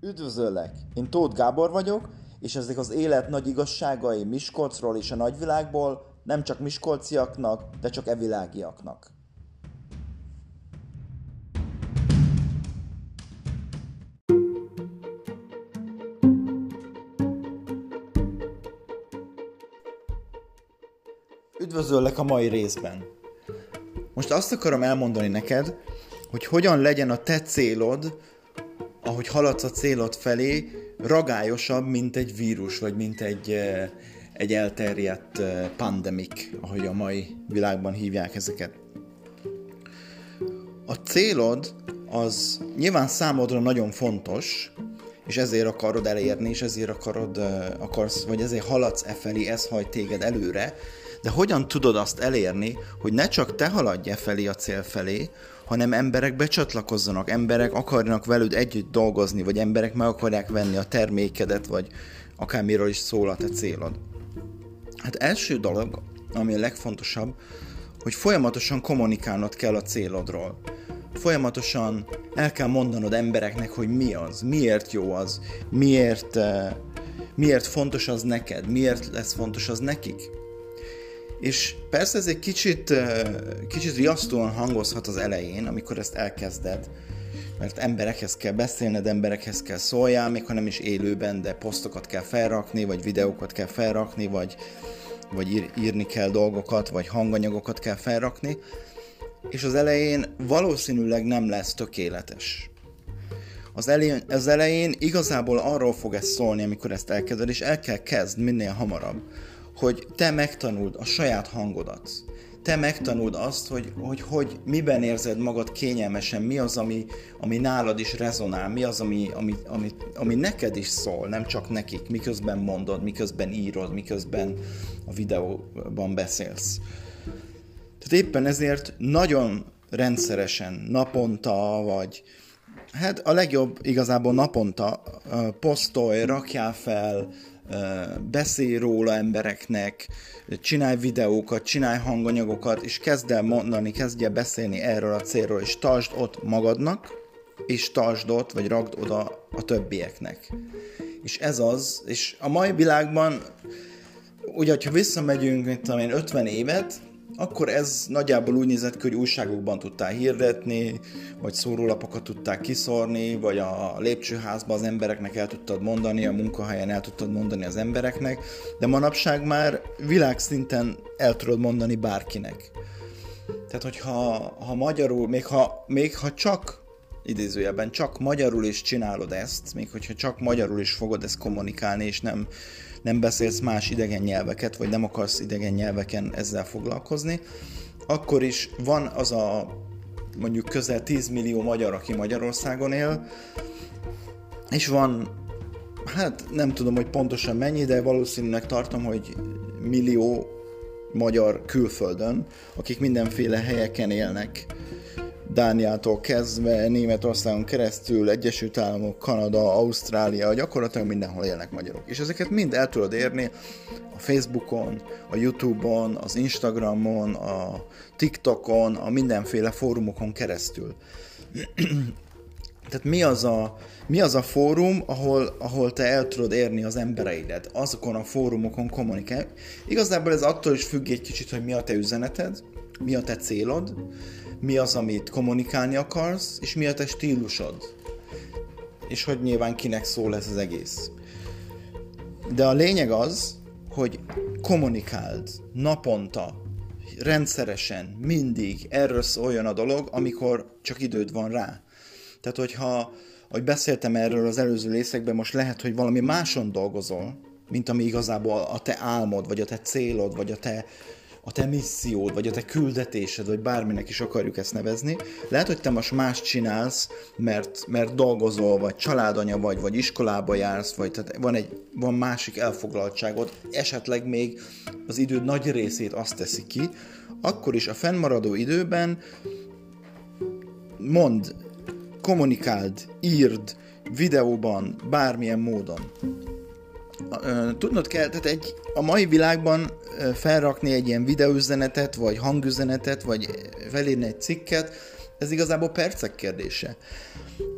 Üdvözöllek! Én Tóth Gábor vagyok, és ezek az élet nagy igazságai Miskolcról és a nagyvilágból nem csak miskolciaknak, de csak evilágiaknak. Üdvözöllek a mai részben! Most azt akarom elmondani neked, hogy hogyan legyen a te célod, ahogy haladsz a célod felé, ragályosabb, mint egy vírus, vagy mint egy, eh, egy elterjedt eh, pandemik, ahogy a mai világban hívják ezeket. A célod az nyilván számodra nagyon fontos, és ezért akarod elérni, és ezért akarod, eh, akarsz, vagy ezért haladsz e felé, ez hagy téged előre, de hogyan tudod azt elérni, hogy ne csak te haladj e felé a cél felé, hanem emberek becsatlakozzanak, emberek akarnak veled együtt dolgozni, vagy emberek meg akarják venni a termékedet, vagy akármiről is szól a te célod. Hát első dolog, ami a legfontosabb, hogy folyamatosan kommunikálnod kell a célodról. Folyamatosan el kell mondanod embereknek, hogy mi az, miért jó az, miért, uh, miért fontos az neked, miért lesz fontos az nekik. És persze ez egy kicsit, kicsit riasztóan hangozhat az elején, amikor ezt elkezded, mert emberekhez kell beszélned, emberekhez kell szóljál, még ha nem is élőben, de posztokat kell felrakni, vagy videókat kell felrakni, vagy, vagy ír, írni kell dolgokat, vagy hanganyagokat kell felrakni, és az elején valószínűleg nem lesz tökéletes. Az elején, az elején igazából arról fog ez szólni, amikor ezt elkezded, és el kell kezd minél hamarabb, hogy te megtanuld a saját hangodat. Te megtanuld azt, hogy, hogy, hogy miben érzed magad kényelmesen, mi az, ami, ami nálad is rezonál, mi az, ami, ami, ami, ami neked is szól, nem csak nekik, miközben mondod, miközben írod, miközben a videóban beszélsz. Tehát éppen ezért nagyon rendszeresen, naponta, vagy hát a legjobb igazából naponta posztolj, rakjál fel, beszélj róla embereknek, csinálj videókat, csinálj hanganyagokat, és kezd el mondani, kezdj el beszélni erről a célról, és tartsd ott magadnak, és tartsd ott, vagy ragd oda a többieknek. És ez az, és a mai világban, ugye, ha visszamegyünk, mint tudom én, 50 évet, akkor ez nagyjából úgy nézett ki, hogy újságokban tudtál hirdetni, vagy szórólapokat tudták kiszorni, vagy a lépcsőházban az embereknek el tudtad mondani, a munkahelyen el tudtad mondani az embereknek, de manapság már világszinten el tudod mondani bárkinek. Tehát, hogyha ha magyarul, még ha, még ha csak idézőjelben csak magyarul is csinálod ezt, még hogyha csak magyarul is fogod ezt kommunikálni, és nem nem beszélsz más idegen nyelveket, vagy nem akarsz idegen nyelveken ezzel foglalkozni, akkor is van az a mondjuk közel 10 millió magyar, aki Magyarországon él, és van, hát nem tudom, hogy pontosan mennyi, de valószínűleg tartom, hogy millió magyar külföldön, akik mindenféle helyeken élnek Dániától kezdve, Németországon keresztül, Egyesült Államok, Kanada, Ausztrália, gyakorlatilag mindenhol élnek magyarok. És ezeket mind el tudod érni a Facebookon, a Youtube-on, az Instagramon, a TikTokon, a mindenféle fórumokon keresztül. Tehát mi az a, mi az a fórum, ahol, ahol te el tudod érni az embereidet? Azokon a fórumokon kommunikálj. Igazából ez attól is függ egy kicsit, hogy mi a te üzeneted, mi a te célod, mi az, amit kommunikálni akarsz, és mi a te stílusod. És hogy nyilván kinek szól ez az egész. De a lényeg az, hogy kommunikáld naponta, rendszeresen, mindig erről szóljon a dolog, amikor csak időd van rá. Tehát, hogyha, ahogy beszéltem erről az előző részekben, most lehet, hogy valami máson dolgozol, mint ami igazából a te álmod, vagy a te célod, vagy a te a te missziód, vagy a te küldetésed, vagy bárminek is akarjuk ezt nevezni. Lehet, hogy te most más csinálsz, mert, mert dolgozol, vagy családanya vagy, vagy iskolába jársz, vagy tehát van, egy, van másik elfoglaltságod, esetleg még az időd nagy részét azt teszi ki, akkor is a fennmaradó időben mond, kommunikáld, írd, videóban, bármilyen módon tudnod kell, tehát egy, a mai világban felrakni egy ilyen videóüzenetet, vagy hangüzenetet, vagy felírni egy cikket, ez igazából percek kérdése.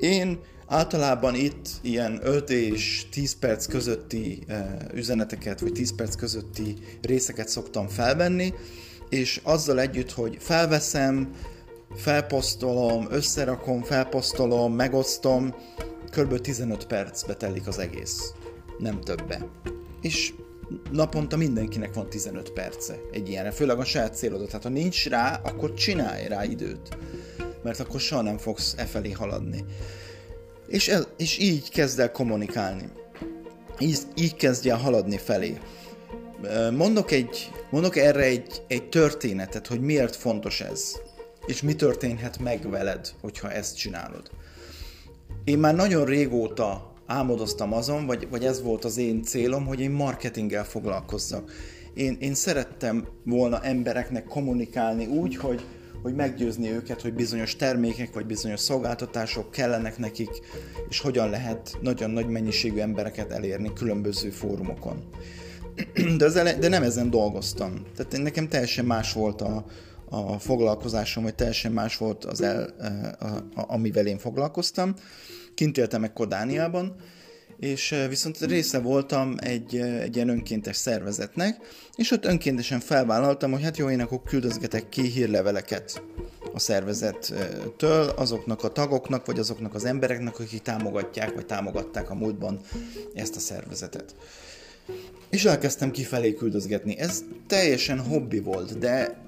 Én Általában itt ilyen 5 és 10 perc közötti üzeneteket, vagy 10 perc közötti részeket szoktam felvenni, és azzal együtt, hogy felveszem, felposztolom, összerakom, felposztolom, megosztom, kb. 15 percbe telik az egész. Nem többe. És naponta mindenkinek van 15 perce egy ilyenre, főleg a saját célodat. Tehát ha nincs rá, akkor csinálj rá időt, mert akkor soha nem fogsz e felé haladni. És, el, és így kezd el kommunikálni. Így, így kezdj el haladni felé. Mondok, egy, mondok erre egy, egy történetet, hogy miért fontos ez, és mi történhet meg veled, hogyha ezt csinálod. Én már nagyon régóta álmodoztam azon, vagy, vagy ez volt az én célom, hogy én marketinggel foglalkozzak. Én, én szerettem volna embereknek kommunikálni úgy, hogy, hogy meggyőzni őket, hogy bizonyos termékek vagy bizonyos szolgáltatások kellenek nekik, és hogyan lehet nagyon nagy mennyiségű embereket elérni különböző fórumokon. De, az ele- de nem ezen dolgoztam. Tehát nekem teljesen más volt a, a foglalkozásom, vagy teljesen más volt az el, a, a, a, amivel én foglalkoztam. Kint éltem meg Kodániában, és viszont része voltam egy, egy ilyen önkéntes szervezetnek, és ott önkéntesen felvállaltam, hogy hát jó, én akkor küldözgetek ki hírleveleket a szervezettől azoknak a tagoknak, vagy azoknak az embereknek, akik támogatják, vagy támogatták a múltban ezt a szervezetet. És elkezdtem kifelé küldözgetni. Ez teljesen hobbi volt, de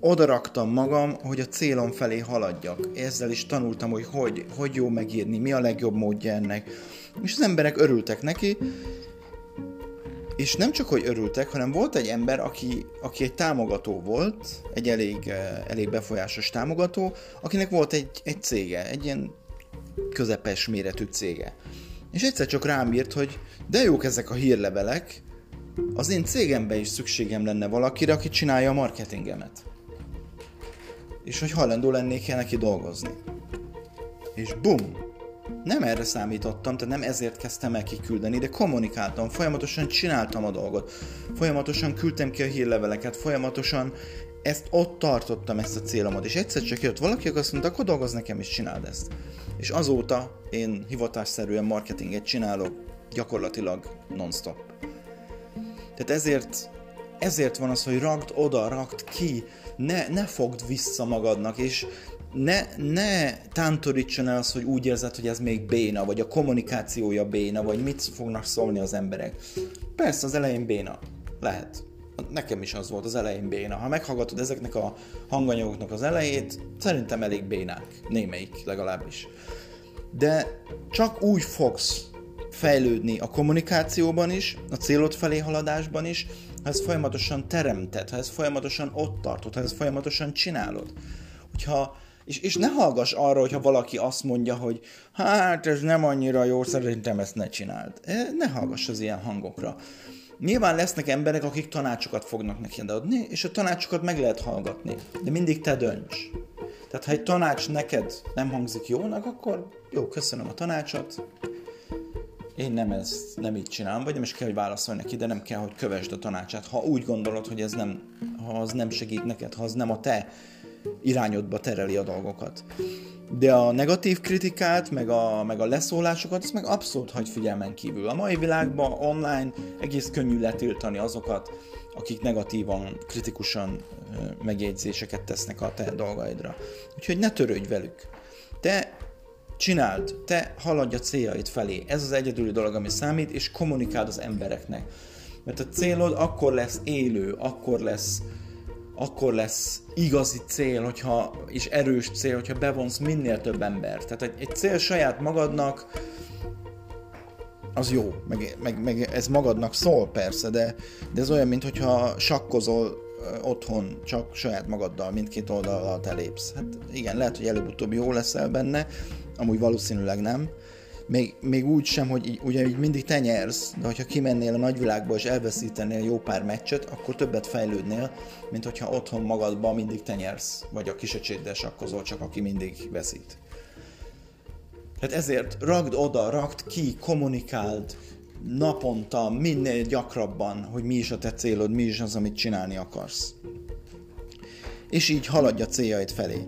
odaraktam magam, hogy a célom felé haladjak. Ezzel is tanultam, hogy hogy, hogy jó megírni, mi a legjobb módja ennek. És az emberek örültek neki, és nem csak, hogy örültek, hanem volt egy ember, aki, aki egy támogató volt, egy elég, eh, elég befolyásos támogató, akinek volt egy, egy cége, egy ilyen közepes méretű cége. És egyszer csak rám írt, hogy de jók ezek a hírlevelek, az én cégemben is szükségem lenne valakire, aki csinálja a marketingemet és hogy hajlandó lennék el neki dolgozni. És bum! Nem erre számítottam, tehát nem ezért kezdtem el kiküldeni, de kommunikáltam, folyamatosan csináltam a dolgot, folyamatosan küldtem ki a hírleveleket, folyamatosan ezt ott tartottam, ezt a célomat, és egyszer csak jött valaki, aki azt mondta, akkor dolgoz nekem, és csináld ezt. És azóta én hivatásszerűen marketinget csinálok, gyakorlatilag non-stop. Tehát ezért, ezért van az, hogy ragd oda, ragd ki, ne, ne fogd vissza magadnak, és ne, ne tántorítson el az, hogy úgy érzed, hogy ez még béna, vagy a kommunikációja béna, vagy mit fognak szólni az emberek. Persze az elején béna. Lehet. Nekem is az volt az elején béna. Ha meghallgatod ezeknek a hanganyagoknak az elejét, szerintem elég bénák. Némelyik legalábbis. De csak úgy fogsz fejlődni a kommunikációban is, a célod felé haladásban is, ha ezt folyamatosan teremted, ha ezt folyamatosan ott tartod, ha ezt folyamatosan csinálod. Hogyha, és, és ne hallgass arra, hogyha valaki azt mondja, hogy hát ez nem annyira jó, szerintem ezt ne csináld. E, ne hallgass az ilyen hangokra. Nyilván lesznek emberek, akik tanácsokat fognak neki adni, és a tanácsokat meg lehet hallgatni, de mindig te dönts. Tehát ha egy tanács neked nem hangzik jónak, akkor jó, köszönöm a tanácsot, én nem ezt nem így csinálom, vagy nem is kell, hogy válaszolj neki, de nem kell, hogy kövesd a tanácsát. Ha úgy gondolod, hogy ez nem, ha az nem segít neked, ha az nem a te irányodba tereli a dolgokat. De a negatív kritikát, meg a, meg a leszólásokat, ezt meg abszolút hagy figyelmen kívül. A mai világban online egész könnyű letiltani azokat, akik negatívan, kritikusan megjegyzéseket tesznek a te dolgaidra. Úgyhogy ne törődj velük. Te Csináld, te haladj a céljaid felé. Ez az egyedüli dolog, ami számít, és kommunikáld az embereknek. Mert a célod akkor lesz élő, akkor lesz, akkor lesz igazi cél, hogyha, és erős cél, hogyha bevonsz minél több embert. Tehát egy, egy cél saját magadnak, az jó, meg, meg, meg ez magadnak szól persze, de, de ez olyan, mintha sakkozol otthon csak saját magaddal, mindkét oldalal elépsz. Hát igen, lehet, hogy előbb-utóbb jó leszel benne, amúgy valószínűleg nem. Még, még úgy sem, hogy ugye így mindig te nyersz, de hogyha kimennél a nagyvilágba és elveszítenél jó pár meccset, akkor többet fejlődnél, mint hogyha otthon magadban mindig te nyersz, vagy a kisöcséddel sakkozol, csak aki mindig veszít. Tehát ezért ragd oda, ragd ki, kommunikáld naponta, minél gyakrabban, hogy mi is a te célod, mi is az, amit csinálni akarsz. És így haladj a céljaid felé.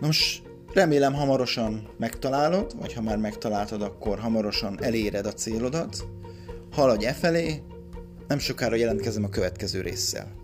Nos, Remélem hamarosan megtalálod, vagy ha már megtaláltad, akkor hamarosan eléred a célodat. Haladj e felé, nem sokára jelentkezem a következő résszel.